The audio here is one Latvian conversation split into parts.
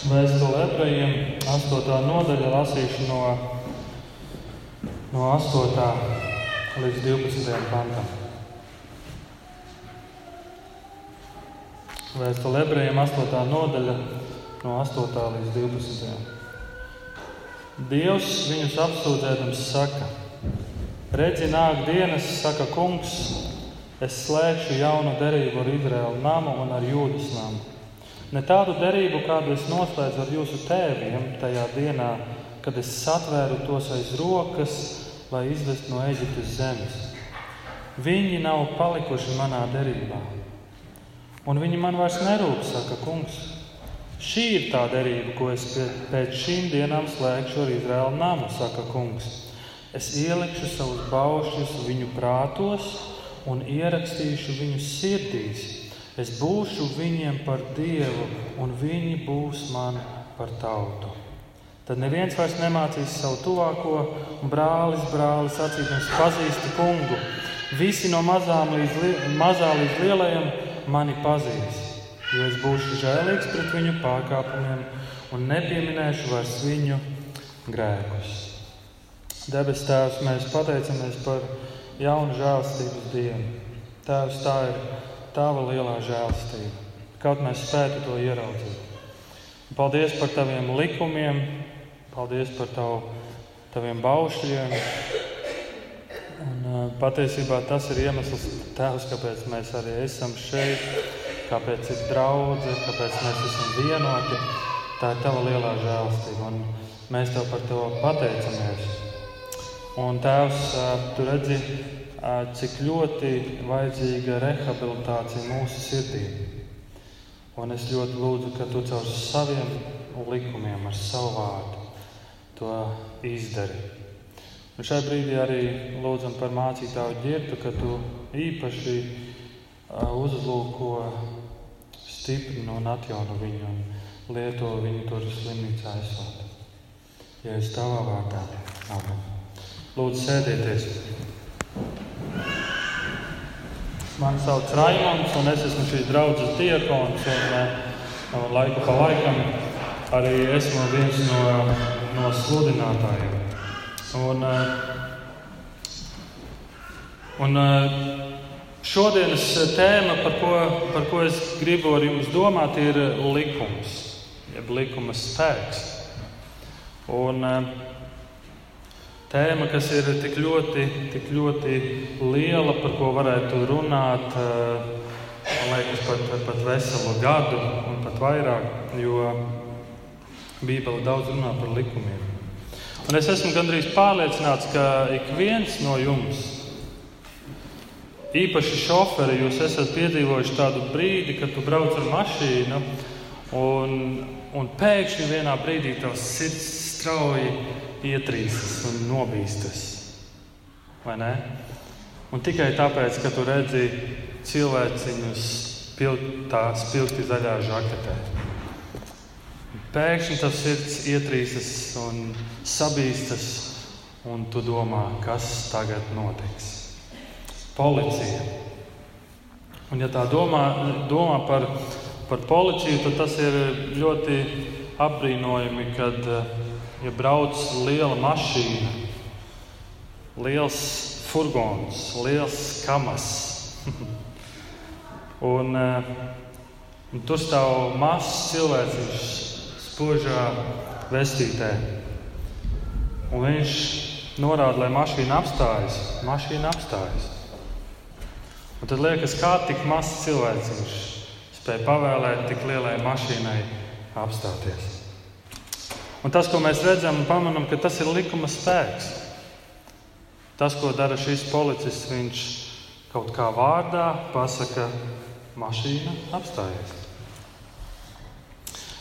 Vēstule ebrejiem, 8. nodaļa, lasīšu no, no 8. līdz 12. pantam. Vēstule ebrejiem, 8. nodaļa, no 8. līdz 12. Dievs viņus apsūdzēdams saka: Redzi, nāk dienas, saka kungs, es slēgšu jaunu derību ar Izraēlu namu un ar Jūdas namu. Ne tādu derību, kādu es noslēdzu ar jūsu tēviem tajā dienā, kad es satvēru tos aiz rokas, lai izvestu no Eģiptes zemes. Viņi nav palikuši manā derībā, un viņi man vairs nerūp, saka kungs. Šī ir tā derība, ko es pēc šīm dienām slēgšu ar Izraēlu namu, saka kungs. Es ielikšu savus baušļus viņu prātos un ierakstīšu viņu sirdīs. Es būšu viņiem par dievu, un viņi būs man par tautu. Tad neviens vairs nemācīs savu tuvāko, un brālis, brālis acīm pazīst kungu. Visi no līdz, li mazā līdz lielajam mani pazīst jo es būšu žēlīgs pret viņu pārkāpumiem un nepieminēšu vairs viņu grēkus. Debes Tēvs, mēs pateicamies par jaunu žēlstības dienu. Tēvs, tā ir Tava lielā žēlstība, kaut mēs spētu to ieraudzīt. Paldies par Taviem likumiem, paldies par tavu, Taviem baušļiem. Un, patiesībā tas ir iemesls, tēvs, kāpēc mēs arī esam šeit kāpēc ir draudzene, kāpēc mēs esam vienoti. Tā ir tava lielā žēlastība, un mēs tev par to pateicamies. Un Tēvs, tu redzi, cik ļoti vajadzīga rehabilitācija mūsu sirdī. Un es ļoti lūdzu, ka tu caur saviem likumiem, ar savu vārdu to izdari. Un šai brīdī arī lūdzam par mācītāju ģirtu, ka tu īpaši uzlūko stiprina un atjauno viņu un lieto viņu tur slimnīcā esot. Ja es tavā vārdā, amen. Lūdzu, sēdieties. Mani sauc Raimons, un es esmu šīs draudzes diakons. Un, no laika pa laikam arī esmu viens no, no sludinātājiem. Un, un, Šodienas tēma, par ko, par ko es gribu ar jums domāt, ir likums, jeb likuma spēks. Un, tēma, kas ir tik ļoti, tik ļoti liela, par ko varētu runāt, man liekas, pat, pat veselu gadu un pat vairāk, jo Bībele daudz runā par likumiem. Un es esmu gandrīz pārliecināts, ka ik viens no jums Īpaši šoferi, jūs esat piedzīvojuši tādu brīdi, kad tu brauc ar mašīnu, un, un pēkšņi vienā brīdī tavs sirds strauji ietrīstas un nobīstas. Vai ne? Un tikai tāpēc, ka tu redzi cilvēciņus piltā, spilgti zaļā žaketē. Pēkšņi tas sirds ietrīstas un sabīstas, un tu domā, kas tagad notiks policija. Un, ja tā domā, domā par, par policiju, tad tas ir ļoti apbrīnojami, kad ja brauc liela mašīna, liels furgons, liels kamas. un, un tur stāv mazs cilvēks spožā vestītē. Un viņš norāda, lai mašīna apstājas. Mašīna apstājas. Un tad liekas, kā tik mazs cilvēks viņš spēja pavēlēt tik lielai mašīnai apstāties. Un tas, ko mēs redzam un pamanām, ka tas ir likuma spēks. Tas, ko dara šis policists, viņš kaut kā vārdā pasaka, mašīna apstājas.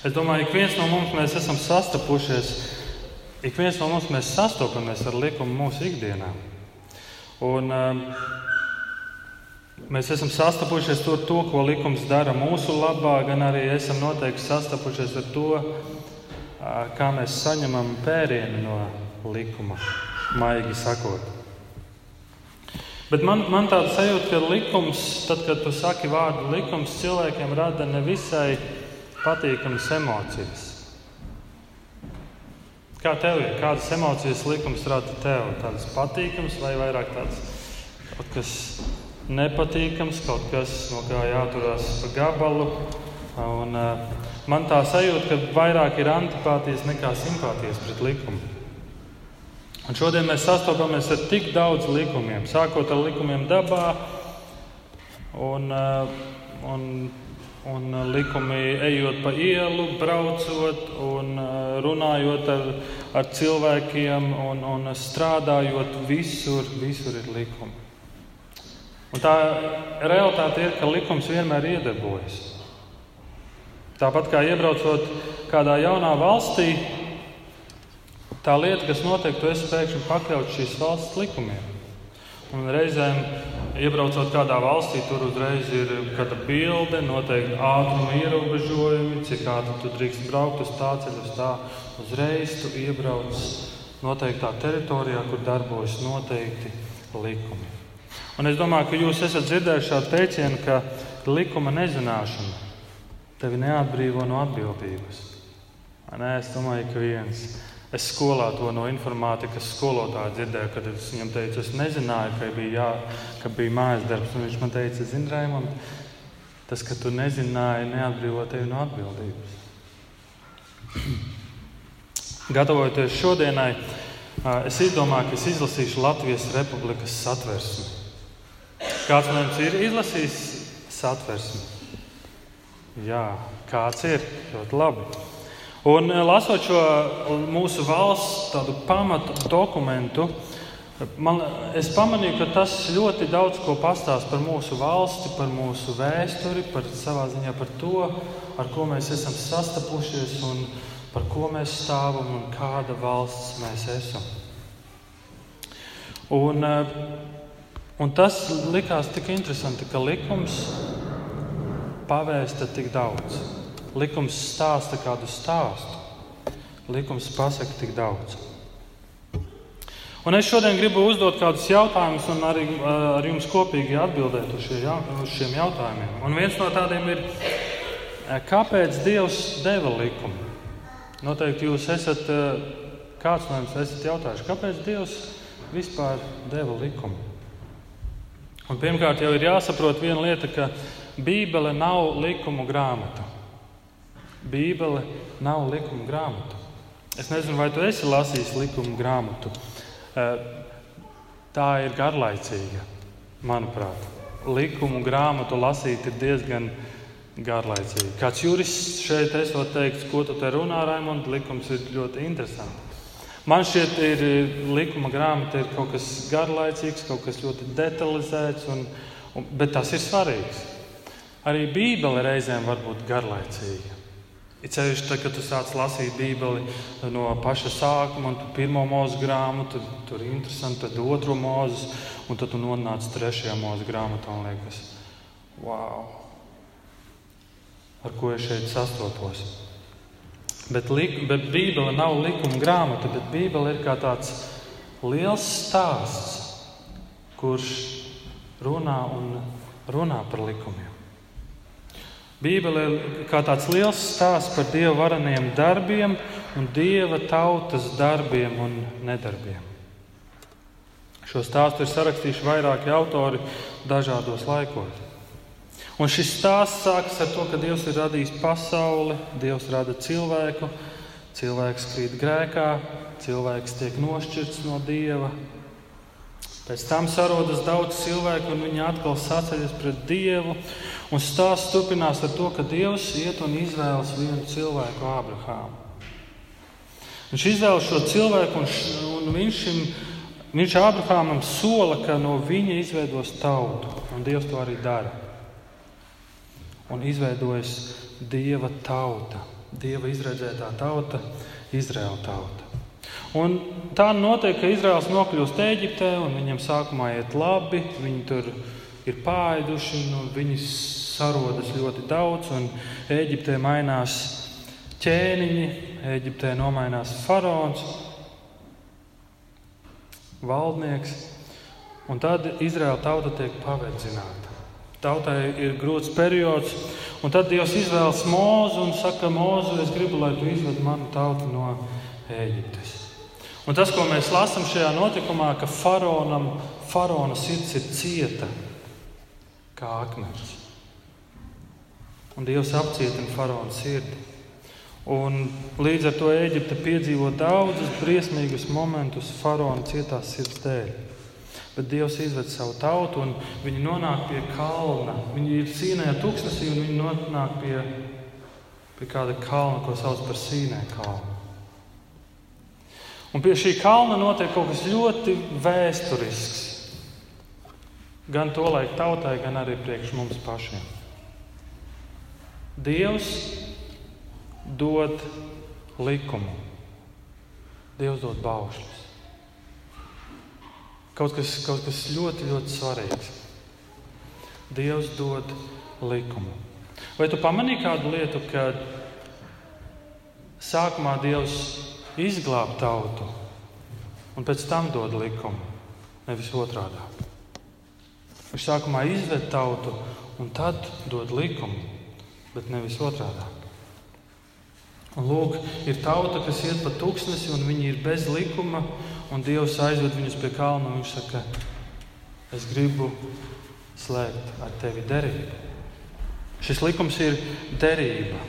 Es domāju, ka ik viens no mums mēs esam sastapušies, ik viens no mums mēs sastopamies ar likumu mūsu ikdienā. Un, um, Mēs esam sastapušies ar to, ko likums dara mūsu labā, gan arī esam noteikti sastapušies ar to, kā mēs saņemam pērienu no likuma, maigi sakot. Bet man, man tāda sajūta, ka likums, tad, kad tu saki vārdu likums, cilvēkiem rada nevisai patīkamas emocijas. Kā tev ir? Kādas emocijas likums rada tev? Tādas patīkamas vai vairāk tādas kaut kas nepatīkams, kaut kas, no kā jāturās pa gabalu. Un, uh, man tā sajūta, ka vairāk ir antipātijas nekā simpātijas pret likumu. Un šodien mēs sastopamies ar tik daudz likumiem, sākot ar likumiem dabā, un, uh, un Un likumi ejot pa ielu, braucot un uh, runājot ar, ar cilvēkiem un, un strādājot, visur, visur ir likumi. Un tā realitāte ir, ka likums vienmēr iedarbojas. Tāpat kā iebraucot kādā jaunā valstī, tā lieta, kas notiek, tu esi pēkšņi pakļauts šīs valsts likumiem. Un reizēm, iebraucot kādā valstī, tur uzreiz ir kāda bilde, noteikti ātruma ierobežojumi, cik ātri tu drīkst braukt uz tā ceļa, uz tā. Uzreiz tu iebrauc noteiktā teritorijā, kur darbojas noteikti likumi. Un es domāju, ka jūs esat dzirdējuši šādu teicienu, ka likuma nezināšana tevi neatbrīvo no atbildības. Nē, es domāju, ka viens Es skolā to no informātikas skolotāja dzirdēju, kad es viņam teicu, es nezināju, ka bija, jā, ka bija mājas darbs. Viņš man teica, zini, Raimond, tas, ka tu nezināji, neatbrīvo tevi no atbildības. Gatavojoties šodienai, es izdomāju, ka es izlasīšu Latvijas Republikas satversmi. Kāds no jums ir izlasījis satversmi? Jā, kāds ir? Ļoti labi. Un eh, lasot šo mūsu valsts pamatu dokumentu, man, es pamanīju, ka tas ļoti daudz ko pastāsta par mūsu valsti, par mūsu vēsturi, par savā ziņā par to, ar ko mēs esam sastapušies un par ko mēs stāvam un kāda valsts mēs esam. Un, eh, un tas likās tik interesanti, ka likums pavēsta tik daudz. Likums stāsta kādu stāstu. Likums pasaka tik daudz. Un es šodien gribu uzdot kādus jautājumus, un arī ar jums kopīgi atbildēt uz, šie, uz šiem jautājumiem. Un viens no tādiem ir, kāpēc Dievs deva likumu? Noteikti jūs esat, kāds no jums esat jautājuši, kāpēc Dievs vispār deva likumu? Un pirmkārt, jau ir jāsaprot viena lieta, ka Bībele nav likumu grāmata. Bībele nav likuma grāmata. Es nezinu, vai tu esi lasījis likuma grāmatu. Eh, tā ir garlaicīga, manuprāt. Likumu grāmatu lasīt ir diezgan garlaicīgi. Kāds jurists šeit esot teiks, ko tu te runā, Raimond, likums ir ļoti interesants. Man šķiet, ir likuma grāmata ir kaut kas garlaicīgs, kaut kas ļoti detalizēts, un, un, bet tas ir svarīgs. Arī Bībele reizēm var būt garlaicīga. Ir ceļš, tad, kad tu sāc lasīt Bībeli no paša sākuma, un tu pirmo mūzu grāmatu, tad tur ir interesanti, tad otro mūzu, un tad tu nonāc trešajā mūzu grāmatā un liekas, wow, ar ko es šeit sastopos. Bet, lik, bet Bībele nav likuma grāmata, bet Bībele ir kā tāds liels stāsts, kurš runā un runā par likumiem. Bībele ir kā tāds liels stāsts par Dieva vareniem darbiem un Dieva tautas darbiem un nedarbiem. Šo stāstu ir sarakstījuši vairāki autori dažādos laikos. Un šis stāsts sākas ar to, ka Dievs ir radījis pasauli, Dievs rada cilvēku, cilvēks krīt grēkā, cilvēks tiek nošķirts no Dieva, Pēc tam sarodas daudz cilvēku, un viņi atkal sacēlas pret Dievu. Un stāsts turpinās ar to, ka Dievs iet un izvēlas vienu cilvēku, Ābrahāmu. Viņš izvēlas šo cilvēku, un, un viņš, šim, viņš Ābrahāmam sola, ka no viņa izveidos tautu. Un Dievs to arī dara. Un izveidojas Dieva tauta, Dieva izredzētā tauta, Izraēla tauta. Un tā notiek, ka Izraels nokļūst Eģiptē, un viņam sākumā iet labi, viņi tur ir pāēduši, nu, viņi sarodas ļoti daudz, un Eģiptē mainās ķēniņi, Eģiptē nomainās faraons, valdnieks, un tad Izraēla tauta tiek paverdzināta. Tautai ir grūts periods, un tad Dievs izvēlas mūzu un saka, mūzu, es gribu, lai tu izved manu tautu no Ēģiptes. Un tas, ko mēs lasām šajā notikumā, ka faraonam, faraona sirds ir cieta kā akmens. Un Dievs apcietina faraona sirdi. Un līdz ar to Eģipte piedzīvo daudzus briesmīgus momentus faraona cietās sirds dēļ. Bet Dievs izved savu tautu, un viņi nonāk pie kalna. Viņi ir Sīnē tūkstnesī, un viņi nonāk pie, pie kāda kalna, ko sauc par Sīnē kalnu. Un pie šī kalna notiek kaut kas ļoti vēsturisks. Gan to laiku tautai, gan arī priekš mums pašiem. Dievs dod likumu, Dievs dod baušļus. Kaut kas, kaut kas ļoti, ļoti svarīgs. Dievs dod likumu. Vai tu pamanīji kādu lietu, kad sākumā Dievs izglāb tautu un pēc tam dod likumu, nevis otrādi? Viņš sākumā izved tautu un tad dod likumu, bet nevis otrādi. Un lūk, ir tauta, kas iet pa tūkstnesi, un viņi ir bez likuma, un Dievs aizved viņus pie kalna. Viņš saka, es gribu slēgt ar tevi derību. Šis likums ir derība.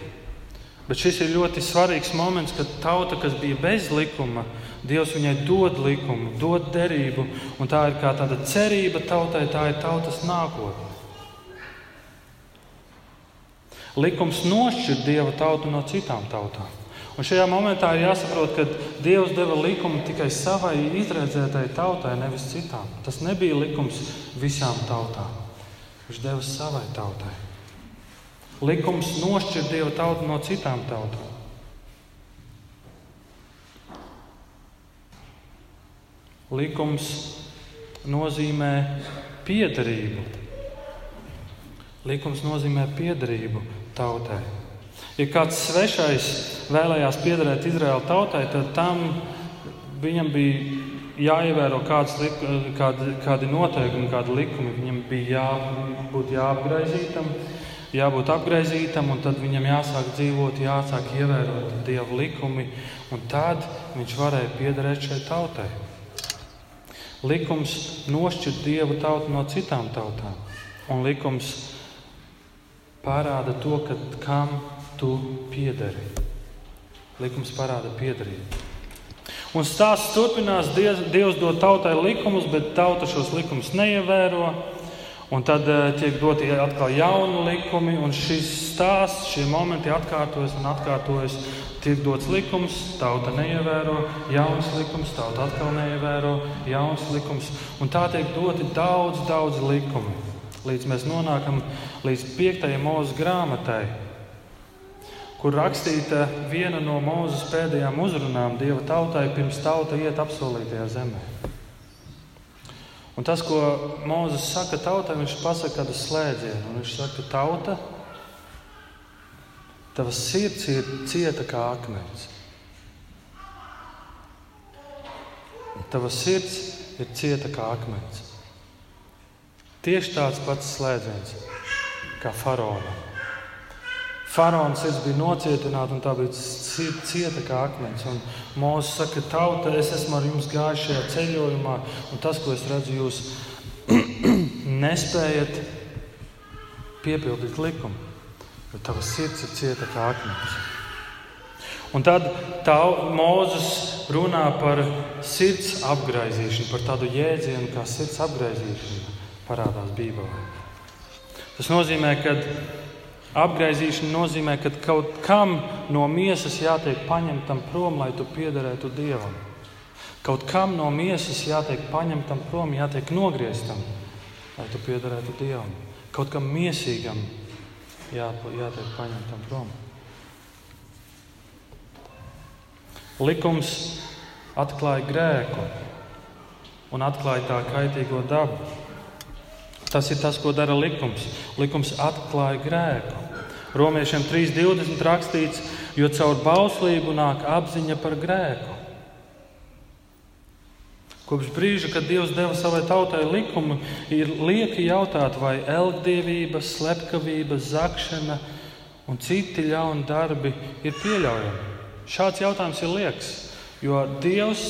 Bet šis ir ļoti svarīgs moments, kad tauta, kas bija bez likuma, Dievs viņai dod likumu, dod derību, tā ir kā tāda cerība tautai, tā ir tautas nākotne. Likums nošķir Dieva tautu no citām tautām. Un šajā momentā ir jāsaprot, ka Dievs deva likumu tikai savai izredzētai tautai, nevis citām. Tas nebija likums visām tautām. Viņš deva savai tautai. Likums nošķir Dieva tautu no citām tautām. Likums nozīmē piederību. Likums nozīmē piederību tautai. Ja kāds svešais vēlējās piederēt Izraēla tautai, tad tam viņam bija jāievēro kāds, kādi, kādi noteikumi, kādi likumi. Viņam bija jābūt jāapgraizītam, jābūt apgraizītam, un tad viņam jāsāk dzīvot, jāsāk ievērot dievu likumi, un tad viņš varēja piederēt šai tautai. Likums nošķir dievu tautu no citām tautām, un likums parāda to, ka, kam tu piederi. Likums parāda piederību. Un stāsts turpinās, Dievs, Dievs dod tautai likumus, bet tauta šos likumus neievēro. Un tad uh, tiek doti atkal jauni likumi, un šis stāsts, šie momenti atkārtojas un atkārtojas. Tiek dots likums, tauta neievēro, jauns likums, tauta atkal neievēro, jauns likums. Un tā tiek doti daudz, daudz likumi līdz mēs nonākam līdz 5. mūža grāmatai, kur rakstīta viena no mūzes pēdējām uzrunām Dieva tautai, pirms tauta iet apsolītajā zemē. Un tas, ko Mozus saka tautai, viņš pasaka kādu slēdzienu. Viņš saka, tauta, tavs sirds ir cieta kā akmens. Tavs sirds ir cieta kā akmens. Tieši tāds pats slēdziens kā faraona. Faraona sirds bija nocietināta un tā bija cieta kā akmens. Mūsu saka, tauta, es esmu ar jums gājis šajā ceļojumā, un tas, ko es redzu, jūs nespējat piepildīt likumu, jo tavs sirds ir cieta kā akmens. Un tad Mozus runā par sirds apgaizīšanu, par tādu jēdzienu kā sirds apgaizīšana parādās Bībelē. Tas nozīmē, ka apgaizīšana nozīmē, ka kaut kam no miesas jātiek paņemtam prom, lai tu piederētu Dievam. Kaut kam no miesas jātiek paņemtam prom, jātiek nogrieztam, lai tu piederētu Dievam. Kaut kam miesīgam jā, jātiek paņemtam prom. Likums atklāja grēku un atklāja tā kaitīgo dabu. Tas ir tas, ko dara likums. Likums atklāja grēku. Romiešiem 3.20 rakstīts, jo caur bauslību nāk apziņa par grēku. Kopš brīža, kad Dievs deva savai tautai likumu, ir lieki jautāt, vai elgdevība, slepkavība, zakšana un citi ļauni darbi ir pieļaujami. Šāds jautājums ir liekas. Jo Dievs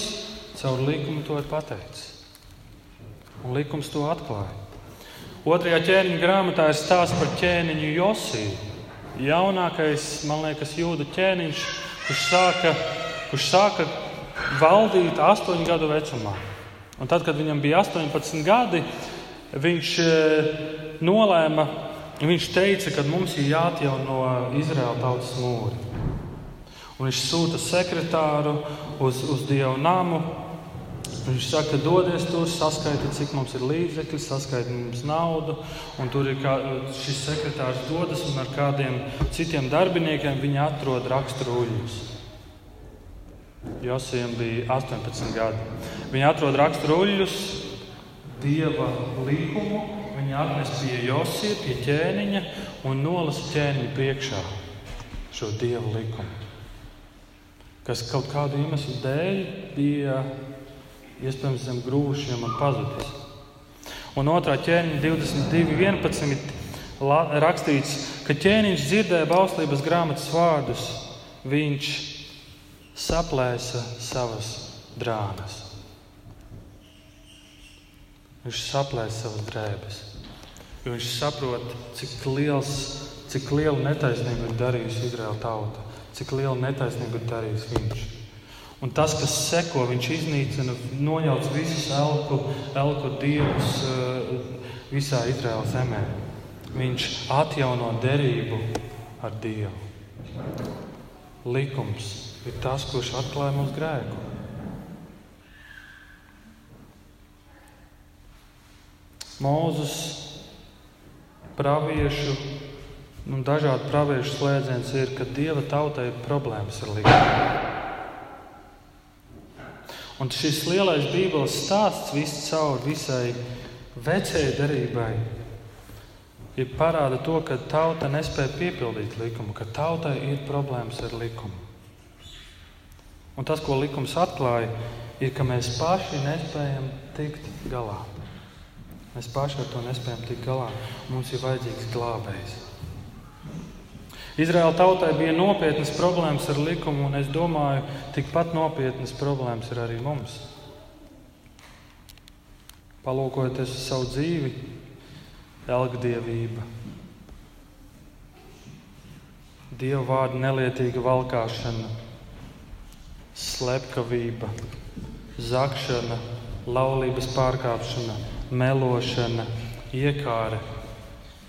caur likumu to ir pateicis. Un likums to atklāja. Otrajā ķēniņa grāmatā ir stāsts par ķēniņu Josiju. Jaunākais, man liekas, jūda ķēniņš, kurš sāka, kurš sāka valdīt astoņu gadu vecumā. Un tad, kad viņam bija 18 gadi, viņš eh, nolēma, viņš teica, ka mums ir jāatjauno Izraēla tautas mūri. Un viņš sūta sekretāru uz, uz Dievu namu. Viņš saka, dodies tur, saskaiti, cik mums ir līdzekļi, saskaiti mums naudu. Tur ir kā, šis sekretārs dodas un ar kādiem citiem darbiniekiem viņi atrod raksturūļus. Josijam bija 18 gadi. Viņi atrod raksturūļus, dieva likumu. Viņi atnes pie Josija, pie ķēniņa un nolasa ķēniņa priekšā šo dievu likumu kas kaut kādu iemeslu dēļ bija iespējams zem grūšiem un pazudis. Un otrā ķēniņa 22.11. rakstīts, ka ķēniņš dzirdēja bauslības grāmatas vārdus, viņš saplēsa savas drānas. Viņš saplēsa savas drēbes. Viņš saprot, cik, liels, cik lielu netaisnību ir darījusi Izraēla tauta cik lielu netaisnību ir darījis viņš. Un tas, kas seko, viņš iznīcina, nojauc visus elku, elku dievus eh, visā Izraēlas zemē. Viņš atjauno derību ar Dievu. Likums ir tas, kurš atklāja mūsu grēku. Mūzus praviešu Un dažādi praviešu slēdziens ir, ka dieva tautai ir problēmas ar likumu. Un šis lielais Bībeles stāsts viscaur visai vecajai derībai ir parāda to, ka tauta nespēja piepildīt likumu, ka tautai ir problēmas ar likumu. Un tas, ko likums atklāja, ir, ka mēs paši nespējam tikt galā. Mēs paši ar to nespējam tikt galā. Mums ir vajadzīgs glābējs. Izraēla tautai bija nopietnas problēmas ar likumu, un es domāju, tikpat nopietnas problēmas ir arī mums. Palūkojoties uz savu dzīvi, elgdievība, dievu vārdu nelietīga valkāšana, slepkavība, zakšana, laulības pārkāpšana, melošana, iekāra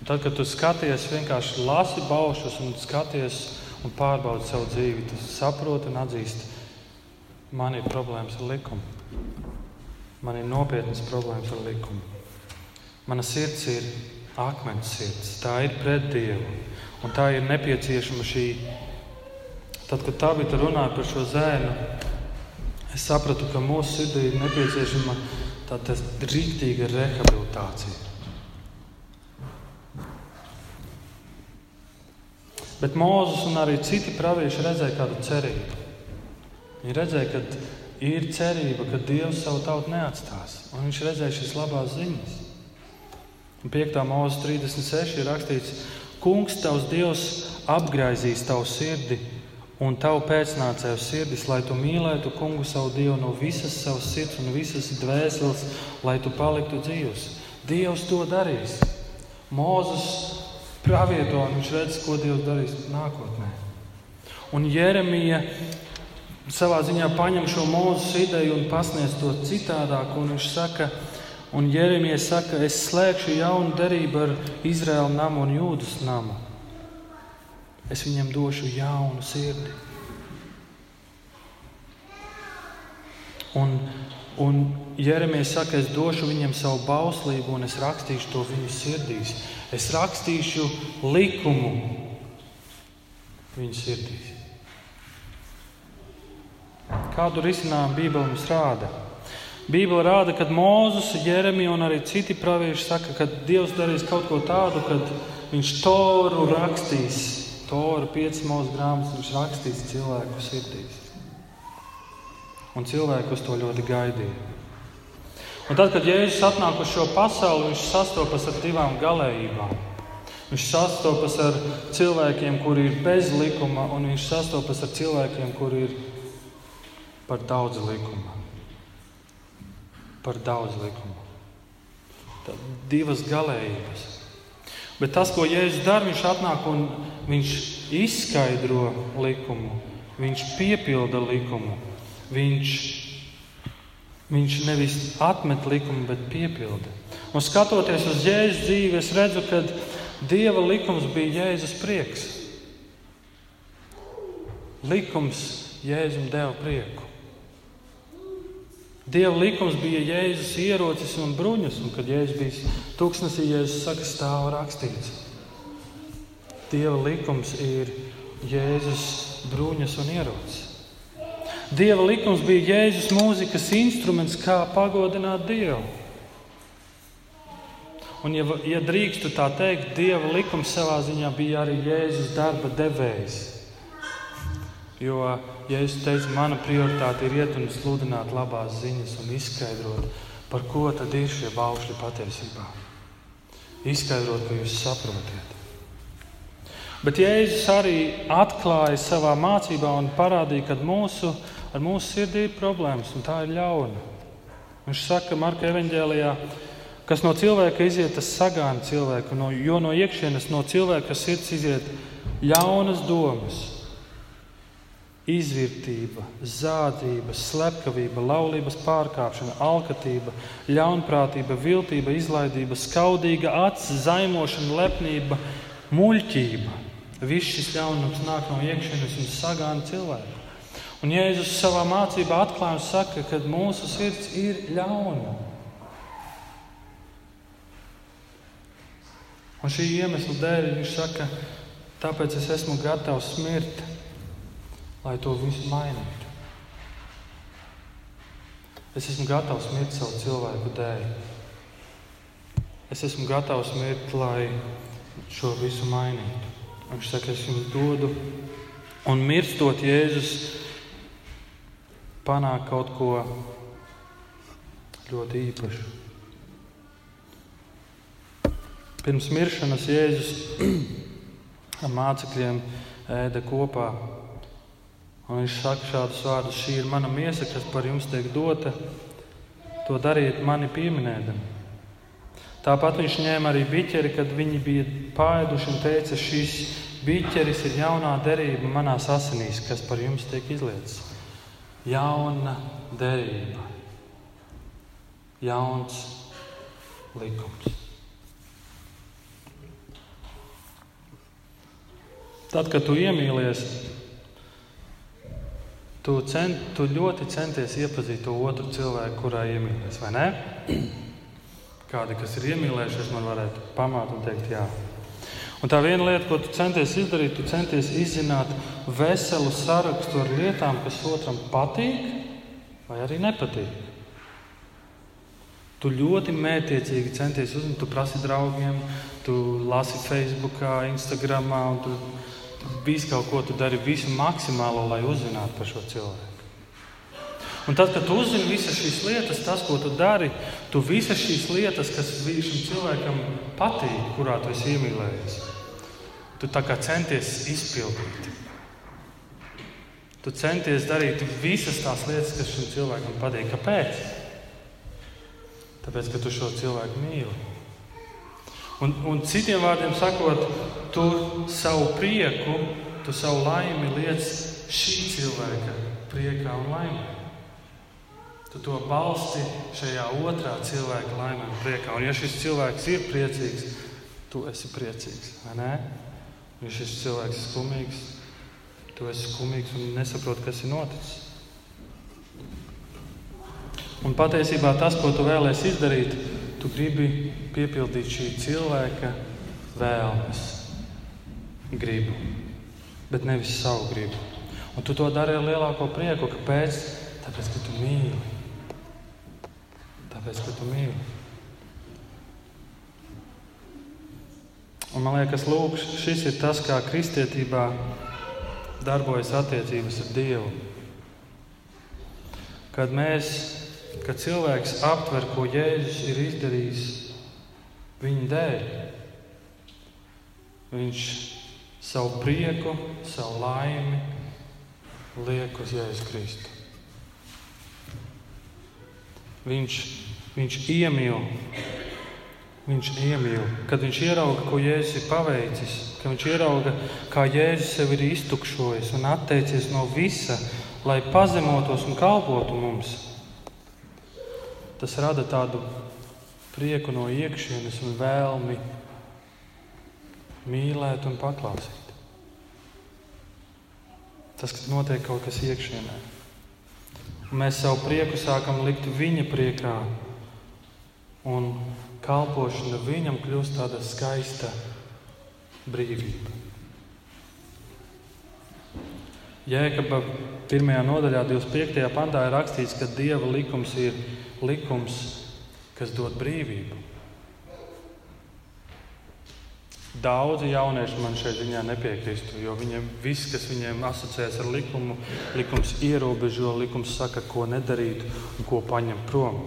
Tad, kad tu skaties, vienkārši lasi baušus un skaties un pārbaudi savu dzīvi, tu saproti un atzīsti, man ir problēmas ar likumu. Man ir nopietnas problēmas ar likumu. Mana sirds ir akmens sirds, tā ir pret Dievu. Un tā ir nepieciešama šī. Tad, kad tā bija runāja par šo zēnu, es sapratu, ka mūsu sirdī ir nepieciešama tāda rīktīga rehabilitācija. Bet Mozus un arī citi pravieši redzēja kādu cerību. Viņi redzēja, ka ir cerība, ka Dievs savu tautu neatstās. Un viņš redzēja šīs labās ziņas. Un 5. mūzika 36 ir rakstīts, Kungs, tavs Dievs, apgraizīs tavu sirdi un tavu pēcnācēju sirdis, lai tu mīlētu kungu savu Dievu no visas savas sirds un visas dvēseles, lai tu paliktu dzīvs. Dievs to darīs. Mūzes pravieto, un viņš redz, ko Dievs darīs nākotnē. Un Jeremija savā ziņā paņem šo mūzes ideju un pasniedz to citādāk. Viņš saka, un Jeremija saka, es slēgšu jaunu derību ar Izraēlu namu un Jūdas namu. Es viņam došu jaunu sirdi. Un, un Jeremija saka, es došu viņiem savu bauslību, un es rakstīšu to viņu sirdīs. Es rakstīšu likumu viņu sirdīs. Kādu risinājumu Bībele mums rāda? Bībele rāda, ka Mozus, Jeremija un arī citi pravieši saka, ka Dievs darīs kaut ko tādu, kad viņš toru rakstīs, toru piecas mūža grāmatas, viņš rakstīs cilvēku sirdīs. Un cilvēki uz to ļoti gaidīja. Un tad, kad Jēzus atnāk uz šo pasauli, viņš sastopas ar divām galējībām. Viņš sastopas ar cilvēkiem, kuri ir bez likuma, un viņš sastopas ar cilvēkiem, kuri ir par daudz likumu. Par daudz likumu. Tad divas galējības. Bet tas, ko Jēzus dara, viņš atnāk un viņš izskaidro likumu, viņš piepilda likumu. Viņš, viņš nevis atmet likumu, bet piepilda. Un skatoties uz Jēzus dzīvi, es redzu, ka Dieva likums bija Jēzus prieks. Likums Jēzum deva prieku. Dieva likums bija Jēzus ierocis un bruņas, un kad Jēzus bija tūkstnesī, Jēzus saka, stāv rakstīts. Dieva likums ir Jēzus bruņas un ierocis. Dieva likums bija Jēzus mūzikas instruments, kā pagodināt Dievu. Un, ja, ja drīkstu tā teikt, Dieva likums savā ziņā bija arī Jēzus darba devējs. Jo Jēzus teica, mana prioritāte ir iet un sludināt labās ziņas un izskaidrot, par ko tad ir šie baušļi patiesībā. Izskaidrot, ka jūs saprotat. Bet Jēzus arī atklāja savā mācībā un parādīja, ka mūsu, ar mūsu sirdī ir problēmas, un tā ir ļauna. Viņš saka, Marka evanģēlijā, kas no cilvēka iziet, tas sagāna cilvēku, no, jo no iekšienes no cilvēka sirds iziet ļaunas domas izvērtība, zādība, slepkavība, laulības pārkāpšana, alkatība, ļaunprātība, viltība, izlaidība, skaudīga acis, zaimošana, lepnība, muļķība. Viss šis ļaunums nāk no iekšienes un sagāna cilvēku. Un Jēzus savā mācībā atklāja un saka, ka mūsu sirds ir ļauna. Un šī iemesla dēļ viņš saka, tāpēc es esmu gatavs mirt lai to visu mainītu. Es esmu gatavs mirt savu cilvēku dēļ. Es esmu gatavs mirt, lai šo visu mainītu. Viņš saka, es jums dodu, un mirstot Jēzus panāk kaut ko ļoti īpašu. Pirms miršanas Jēzus ar mācekļiem ēda kopā Un viņš saka šādus vārdus: Šī ir mana miesa, kas par jums tiek dota. To dariet mani pieminēdami. Tāpat viņš ņēma arī biķeri, kad viņi bija pāēduši un teica, šīs biķeris ir jaunā derība manās asinīs, kas par jums tiek izlietas. Jauna derība, jauns likums. Tad, kad tu iemīlies, Tu, cent, tu ļoti centies iepazīt to otru cilvēku, kurā iemīlējies, vai ne? Kādi, kas ir iemīlējušies, man varētu pamāt un teikt, jā. Un tā viena lieta, ko tu centies izdarīt, tu centies izzināt veselu sarakstu ar lietām, kas otram patīk vai arī nepatīk. Tu ļoti mētiecīgi centies uzzināt, tu prasi draugiem, tu lasi Facebook, Instagram, un tu visu kaut ko tu dari, visu maksimālo, lai uzzinātu par šo cilvēku. Un tad, kad tu uzzini visas šīs lietas, tas, ko tu dari, tu visas šīs lietas, kas šim cilvēkam patīk, kurā tu esi iemīlējies, tu centies izpildīt. Tu centies darīt visas tās lietas, kas šim cilvēkam patīk. Kāpēc? Tāpēc, ka tu šo cilvēku mīli. Un, un citiem vārdiem sakot, tu savu prieku, tu savu laimi liec šī cilvēka priekā un laimē. Tu to balsti šajā otrā cilvēka laimē un priekā. Un, ja šis cilvēks ir priecīgs, tu esi priecīgs. Ja šis cilvēks ir skumīgs, tu esi skumīgs un nesaproti, kas ir noticis. Un patiesībā tas, ko tu vēlēsies izdarīt, tu gribi piepildīt šī cilvēka vēlmes, gribu, bet nevis savu gribu. Un tu to dari ar lielāko prieku. Kāpēc? Tāpēc, ka tu mīli. Tāpēc, ka tu mīli. Un man liekas, lūk, šis ir tas, kā kristietībā darbojas attiecības ar Dievu. Kad mēs ka cilvēks aptver, ko Jēzus ir izdarījis viņa dēļ. Viņš savu prieku, savu laimi liek uz Jēzus Kristu. Viņš, viņš iemīl. Viņš iemīl, kad viņš ierauga, ko Jēzus ir paveicis, kad viņš ierauga, kā Jēzus sev ir iztukšojis un atteicies no visa, lai pazemotos un kalpotu mums. Tas rada tādu prieku no iekšienes un vēlmi mīlēt un paklausīt. Tas notiek kaut kas iekšienē. Un mēs savu prieku sākam likt viņa priekā, un kalpošana viņam kļūst tāda skaista brīvība. Jēkabā pirmajā nodaļā, 25. pantā ir rakstīts, ka Dieva likums ir likums, kas dod brīvību. Daudzi jaunieši man šeit ziņā nepiekristu, jo viņiem viss, kas viņiem asociēs ar likumu, likums ierobežo, likums saka, ko nedarīt un ko paņemt prom.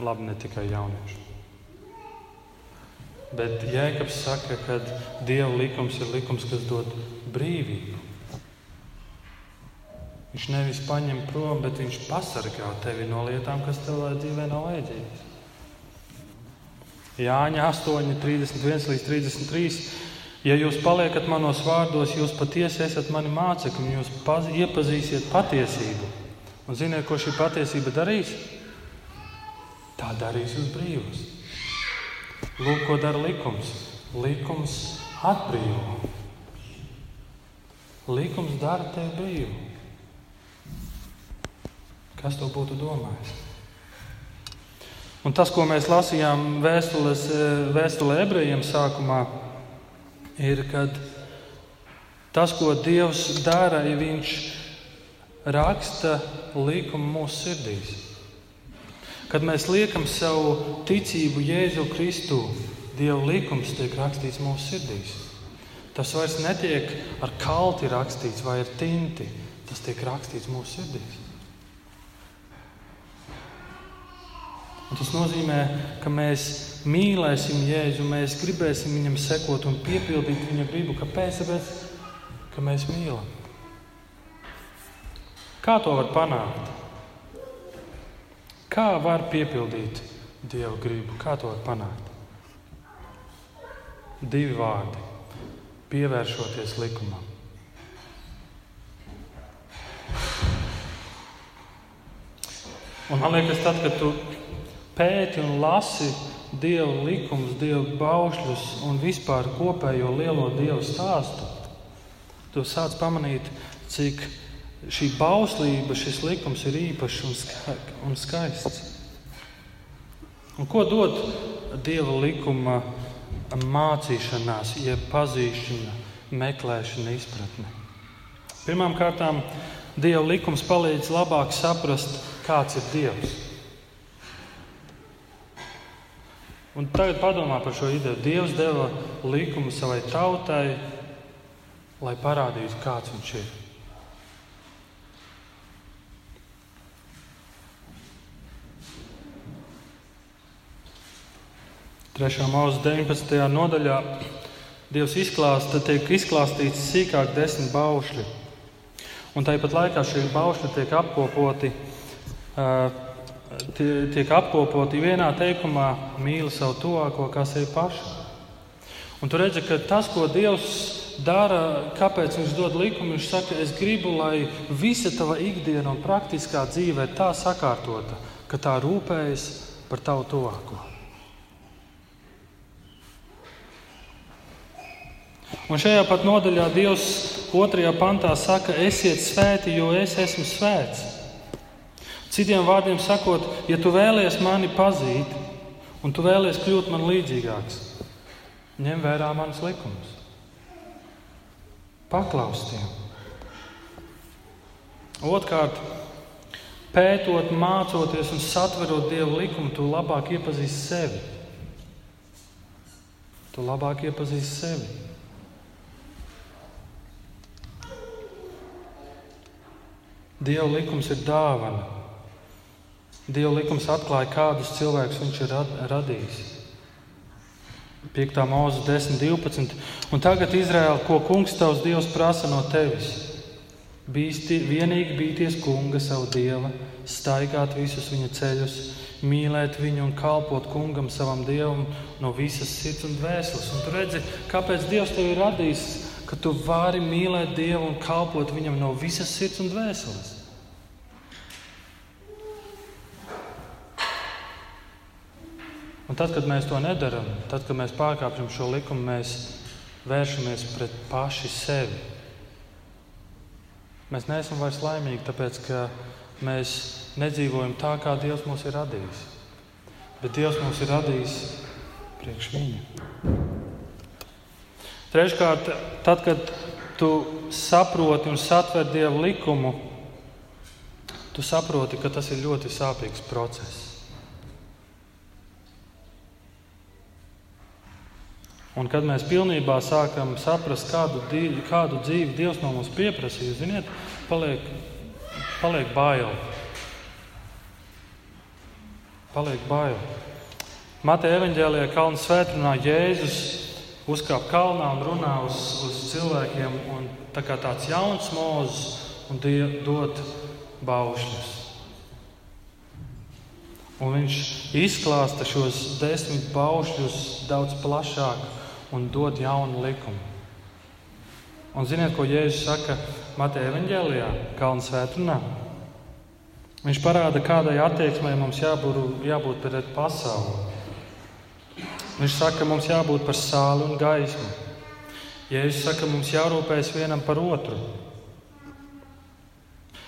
Labi, ne tikai jaunieši. Bet Jēkabs saka, ka Dieva likums ir likums, kas dod brīvību. Viņš nevis paņem prom, bet viņš pasargā tevi no lietām, kas tev dzīvē nav vajadzīgas. Jāņa 8, 31 līdz 33. Ja jūs paliekat manos vārdos, jūs patiesi esat mani mācekļi, jūs iepazīsiet patiesību. Un ziniet, ko šī patiesība darīs? Tā darīs jūs brīvus. Lūk, ko dara likums. Likums atbrīvo. Likums dara tevi brīvu. Kas to būtu domājis? Un tas, ko mēs lasījām vēstules, eh, vēstulē ebrejiem sākumā, ir, kad tas, ko Dievs dara, ir Viņš raksta likumu mūsu sirdīs. Kad mēs liekam savu ticību Jēzu Kristu, Dieva likums tiek rakstīts mūsu sirdīs. Tas vairs netiek ar kalti rakstīts vai ar tinti, tas tiek rakstīts mūsu sirdīs. Un tas nozīmē, ka mēs mīlēsim Jēzu, mēs gribēsim viņam sekot un piepildīt viņa gribu. Kāpēc? Tāpēc, ka mēs mīlam. Kā to var panākt? Kā var piepildīt Dieva gribu? Kā to panākt? Divi vārdi - pievēršoties likumam. Un man liekas, tad, kad tu pēti un lasi Dieva likumus, Dieva baušļus un vispār kopējo lielo Dieva stāstu, tu sāc pamanīt, cik šī bauslība, šis likums ir īpašs un skaists. Un ko dod Dieva likuma mācīšanās, jeb pazīšana, meklēšana, izpratne? Pirmkārt, Dieva likums palīdz labāk saprast, kāds ir Dievs. Un tagad padomā par šo ideju. Dievs deva likumu savai tautai, lai parādītu, kāds viņš ir. Trešā mūža 19. nodaļā Dievs izklāsta, tiek izklāstīts sīkāk desmit baušļi. Un tāpat laikā šie baušļi tiek apkopoti tie, tiek apkopoti vienā teikumā: mīli savu tuvāko kā sevi pašu. Un tu redzi, ka tas, ko Dievs dara, kāpēc Viņš dod likumu, Viņš saka, es gribu, lai visa tava ikdiena un praktiskā dzīve ir tā sakārtota, ka tā rūpējas par tavu tuvāko. Un šajā pat nodaļā Dievs otrajā pantā saka, esiet svēti, jo es esmu svēts. Citiem vārdiem sakot, ja tu vēlies mani pazīt, un tu vēlies kļūt man līdzīgāks, ņem vērā manas likumus. Paklaus tiem. Otrkārt, pētot, mācoties un satverot Dieva likumu, tu labāk iepazīsti sevi. Tu labāk iepazīsti sevi. Dieva likums ir dāvana. Dieva likums atklāja, kādus cilvēkus viņš ir radījis. 5. mūzika 10, 12. Un tagad, Izraēl, ko kungs tavs Dievs prasa no tevis? Bīsti, vienīgi bīties kunga, savu dievu, staigāt visus viņa ceļus, mīlēt viņu un kalpot kungam, savam dievam, no visas sirds un dvēseles. Un tu redzi, kāpēc Dievs tev ir radījis, ka tu vari mīlēt Dievu un kalpot viņam no visas sirds un dvēseles. Un tad, kad mēs to nedarām, tad, kad mēs pārkāpjam šo likumu, mēs vēršamies pret paši sevi. Mēs neesam vairs laimīgi, tāpēc ka mēs nedzīvojam tā, kā Dievs mūs ir radījis. Bet Dievs mūs ir radījis priekš viņa. Treškārt, tad, kad tu saproti un satver Dieva likumu, tu saproti, ka tas ir ļoti sāpīgs process. Un kad mēs pilnībā sākam saprast, kādu, dzīvi, kādu dzīvi Dievs no mums pieprasīja, ziniet, paliek, paliek bail. Paliek bail. Mateja evanģēlijā Kalnu svētdienā Jēzus uzkāpa kalnā un runā uz, uz cilvēkiem, un tā kā tāds jauns mūzis, un die, dot baušļus. Un viņš izklāsta šos desmit baušļus daudz plašāk un dod jaunu likumu. Un ziniet, ko Jēzus saka Mateja Evanģēlijā, Kalnu svētdienā? Viņš parāda, kādai attieksmei mums jābūt, jābūt pret pasauli. Viņš saka, ka mums jābūt par sāli un gaismu. Jēzus saka, mums jārūpējas vienam par otru.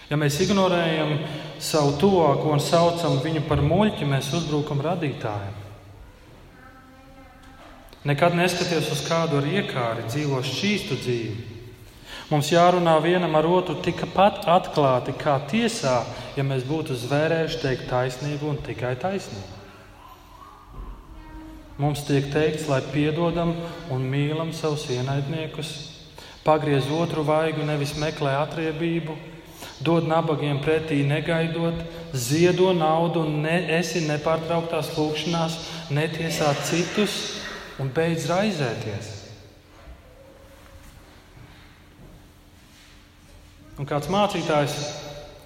Ja mēs ignorējam savu tuvāko un saucam viņu par muļķi, mēs uzbrukam radītājiem. Nekad neskaties uz kādu ar iekāri, dzīvo šķīstu dzīvi. Mums jārunā vienam ar otru tikpat atklāti kā tiesā, ja mēs būtu zvērējuši teikt taisnību un tikai taisnību. Mums tiek teikts, lai piedodam un mīlam savus ienaidniekus, pagriez otru vaigu, nevis meklē atriebību, dod nabagiem pretī negaidot, ziedo naudu un ne, esi nepārtrauktās lūgšanās, netiesā citus un beidz raizēties. Un kāds mācītājs,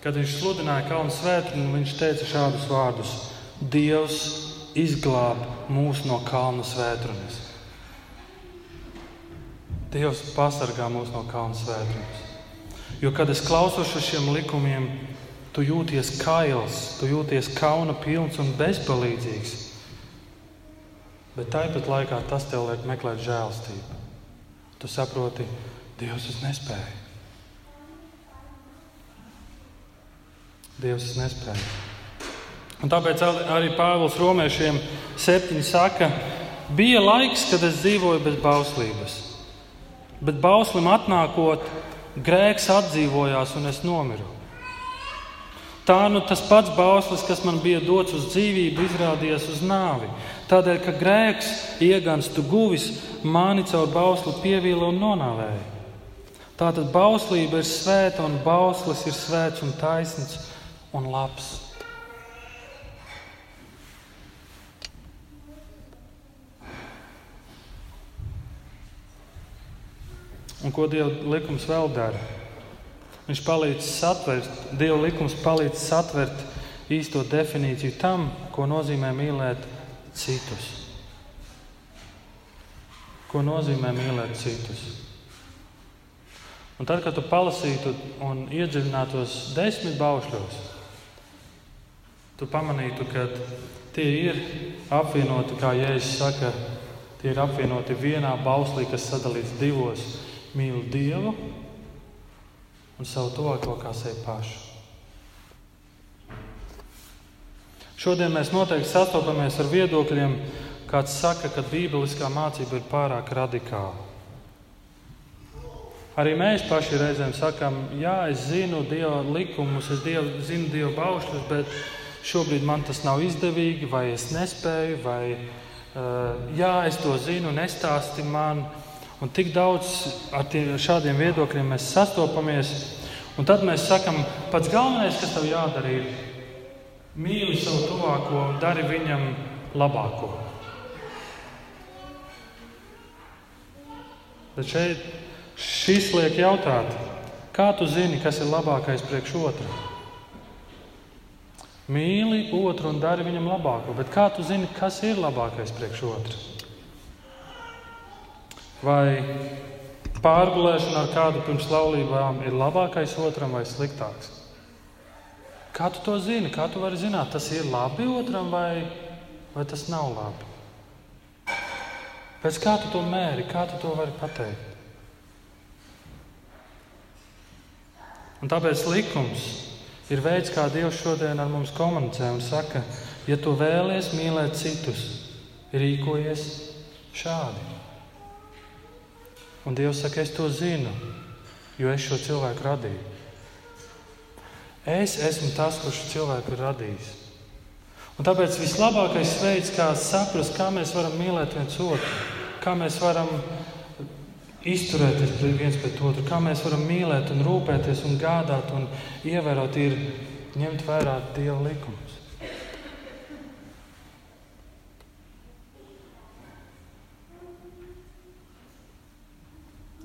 kad viņš sludināja kalnu svētdienu, viņš teica šādus vārdus: Dievs izglāb mūs no kalnu svētdienas. Dievs pasargā mūs no kalnu svētdienas. Jo, kad es klausos šiem likumiem, tu jūties kails, tu jūties kauna pilns un bezpalīdzīgs. Bet tāpat laikā tas tev liek meklēt žēlstību. Tu saproti, Dievs, es nespēju. Dievs, es nespēju. Un tāpēc arī Pāvils Romiešiem septiņi saka, bija laiks, kad es dzīvoju bez bauslības. Bet bauslim atnākot, grēks atdzīvojās un es nomiru. Tā nu tas pats bauslis, kas man bija dots uz dzīvību, izrādījās uz nāvi. Tādēļ, ka grēks, ieganstu guvis, mani caur bausli pievīla un nonāvēja. Tātad bauslība ir svēta, un bauslis ir svēts un taisns un labs. Un ko Dieva likums vēl dara? Viņš palīdz satvert, Dieva likums palīdz satvert īsto definīciju tam, ko nozīmē mīlēt citus. Ko nozīmē mīlēt citus? Un tad, kad tu palasītu un iedziļinātos desmit baušļos, tu pamanītu, ka tie ir apvienoti, kā Jēzus saka, tie ir apvienoti vienā bauslī, kas sadalīts divos - mīl Dievu un savu tuvāko kā sevi pašu. Šodien mēs noteikti sastopamies ar viedokļiem, kāds saka, ka bībeliskā mācība ir pārāk radikāla. Arī mēs paši reizēm sakām, jā, es zinu Dieva likumus, es dievu, zinu Dieva baušļus, bet šobrīd man tas nav izdevīgi, vai es nespēju, vai uh, jā, es to zinu, nestāsti man. Un tik daudz ar tiem, šādiem viedokļiem mēs sastopamies. Un tad mēs sakām, pats galvenais, kas tev jādara, ir mīli savu tuvāko un dari viņam labāko. Bet šeit šis liek jautāt, Kā tu zini, kas ir labākais priekš otra? Mīli otru un dari viņam labāko, bet kā tu zini, kas ir labākais priekš otra? Vai pārgulēšana ar kādu pirms laulībām ir labākais otram vai sliktāks? Kā tu to zini? Kā tu vari zināt, tas ir labi otram vai, vai tas nav labi? Pēc kā tu to mēri, kā tu to vari pateikt? Un tāpēc likums ir veids, kā Dievs šodien ar mums komunicē un saka, ja tu vēlies mīlēt citus, rīkojies šādi. Un Dievs saka, es to zinu, jo es šo cilvēku radīju. Es esmu tas, kurš cilvēku ir radījis. Un tāpēc vislabākais veids, kā saprast, kā mēs varam mīlēt viens otru, kā mēs varam izturēties viens pret otru, kā mēs varam mīlēt, un rūpēties un gādāt un ievērot, ir ņemt vērā Dieva likumus.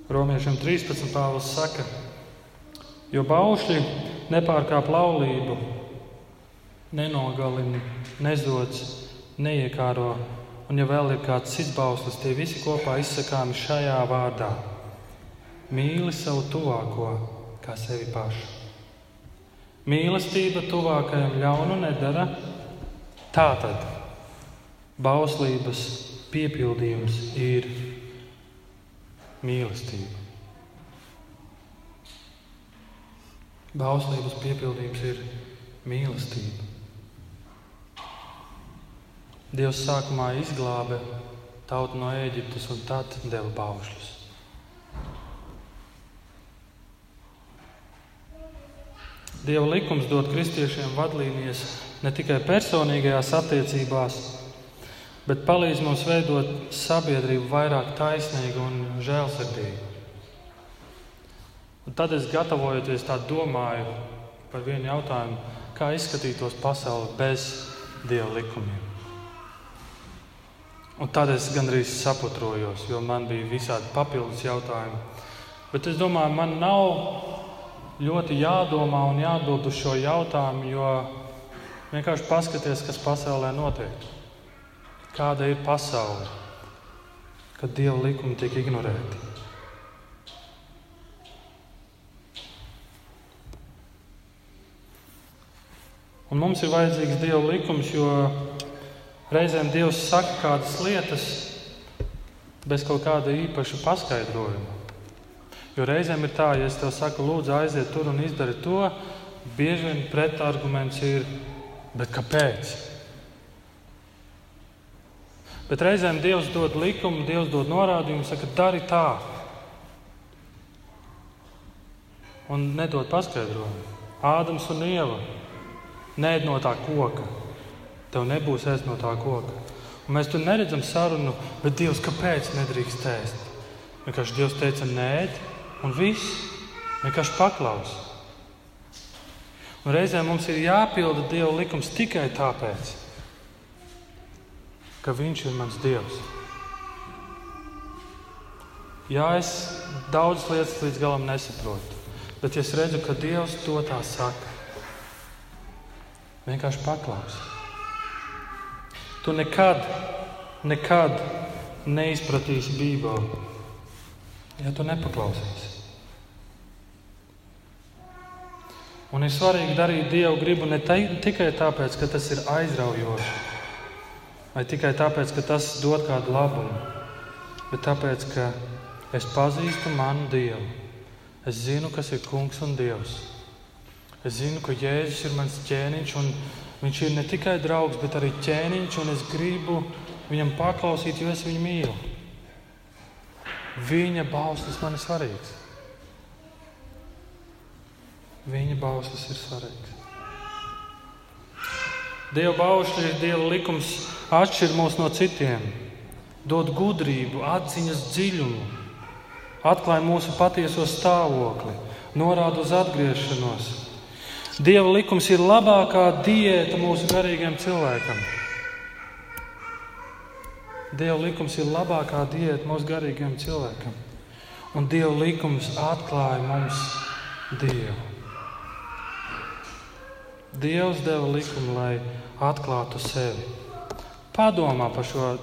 Romiešiem 13. pāvils saka, jo baušļi nepārkāp laulību, nenogalina, nezods, neiekāro. Un, ja vēl ir kāds cits bauslis, tie visi kopā izsakāmi šajā vārdā. Mīli savu tuvāko kā sevi pašu. Mīlestība tuvākajam ļaunu nedara. Tātad bauslības piepildījums ir mīlestība. Bauslības piepildījums ir mīlestība. Dievs sākumā izglāba tautu no Ēģiptes un tad deva baušļus. Dieva likums dod kristiešiem vadlīnijas ne tikai personīgajās attiecībās, bet palīdz mums veidot sabiedrību vairāk taisnīgu un žēlsirdīgu. Un tad es gatavojoties tā domāju par vienu jautājumu, kā izskatītos pasaule bez dieva likumiem. Un tad es gandrīz saputrojos, jo man bija visādi papildus jautājumi. Bet es domāju, man nav ļoti jādomā un jāatbild uz šo jautājumu, jo vienkārši paskaties, kas pasaulē notiek. Kāda ir pasaule, kad dieva likumi tiek ignorēti? Un mums ir vajadzīgs Dieva likums, jo reizēm Dievs saka kādas lietas bez kaut kāda īpaša paskaidrojuma. Jo reizēm ir tā, ja es tev saku, lūdzu, aiziet tur un izdari to, bieži vien pretarguments ir, bet kāpēc? Bet reizēm Dievs dod likumu, Dievs dod norādījumu, saka, dari tā. Un nedod paskaidrojumu. Ādams un Ieva Nē, no tā koka. Tev nebūs ēst no tā koka. Un mēs tur neredzam sarunu, bet Dievs, kāpēc nedrīkst ēst? Vienkārši Dievs teica, nē, un viss vienkārši paklaus. Un reizē mums ir jāpilda Dieva likums tikai tāpēc, ka Viņš ir mans Dievs. Jā, es daudzas lietas līdz galam nesaprotu, bet es redzu, ka Dievs to tā saka, Vienkārši paklausi. Tu nekad, nekad neizpratīsi Bībeli, ja tu nepaklausīsi. Un ir svarīgi darīt Dievu gribu ne tikai tāpēc, ka tas ir aizraujoši, vai tikai tāpēc, ka tas dod kādu labumu, bet tāpēc, ka es pazīstu manu Dievu. Es zinu, kas ir Kungs un Dievs. Es zinu, ka Jēzus ir mans ķēniņš, un viņš ir ne tikai draugs, bet arī ķēniņš, un es gribu viņam paklausīt, jo es viņu mīlu. Viņa bauslis man ir svarīgs. Viņa bauslis ir svarīgs. Dieva baušļi ir Dieva likums, atšķir mūs no citiem, dod gudrību, atziņas dziļumu, atklāj mūsu patieso stāvokli, norāda uz atgriešanos Dieva likums ir labākā diēta mūsu garīgiem cilvēkam. Dieva likums ir labākā diēta mūsu garīgiem cilvēkam. Un Dieva likums atklāja mums Dievu. Dievs deva likumu, lai atklātu sevi. Padomā par šo,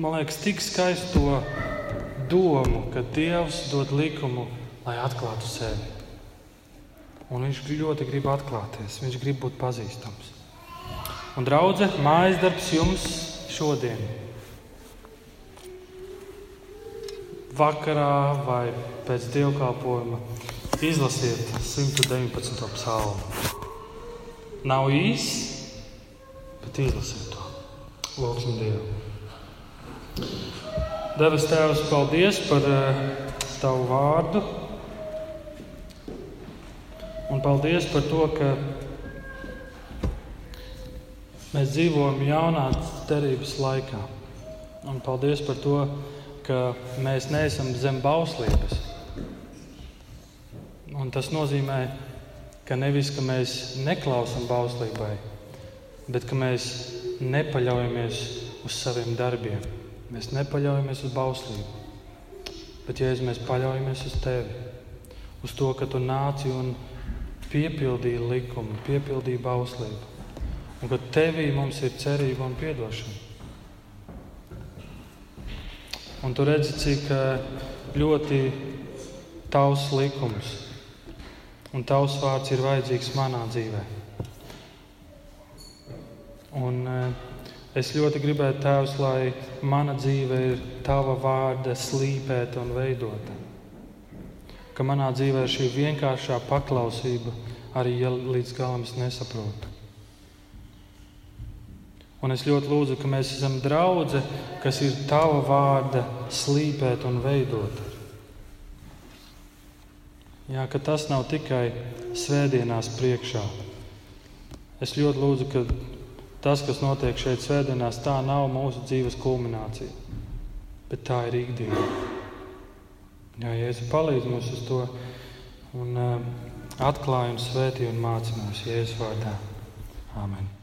man liekas, tik skaisto domu, ka Dievs dod likumu, lai atklātu sevi. Un viņš ļoti grib atklāties, viņš grib būt pazīstams. Un, draudzē, mājas darbs jums šodien. Vakarā vai pēc dievkalpojuma izlasiet 119. psalmu. Nav īss, bet izlasiet to. Lūksim Dievu. Devis Tēvs, paldies par uh, Tavu vārdu. Un paldies par to, ka mēs dzīvojam jaunā derības laikā. Un paldies par to, ka mēs neesam zem bauslības. Un tas nozīmē, ka nevis ka mēs neklausām bauslībai, bet ka mēs nepaļaujamies uz saviem darbiem. Mēs nepaļaujamies uz bauslību. Bet, ja mēs paļaujamies uz tevi, uz to, ka tu nāci un piepildīji likumu, piepildīji bauslību, un ka tevī mums ir cerība un atdošana. Un tu redzi, cik eh, ļoti tavs likums un tavs vārds ir vajadzīgs manā dzīvē. Un, eh, es ļoti gribētu, Tēvs, lai mana dzīve ir tava vārda slīpēta un veidota. Ka manā dzīvē ir šī vienkāršā paklausība, arī ja līdz galam es nesaprotu. Un es ļoti lūdzu, ka mēs esam draugi, kas ir tava vārda slīpēta un veidota. Jā, ka tas nav tikai svētdienās priekšā. Es ļoti lūdzu, ka tas, kas notiek šeit svētdienās, tā nav mūsu dzīves kulminācija, bet tā ir ikdiena. Jā, Jēzus palīdz mums uz to un uh, atklāj un svētī un māca mums Jēzus vārdā. Āmen!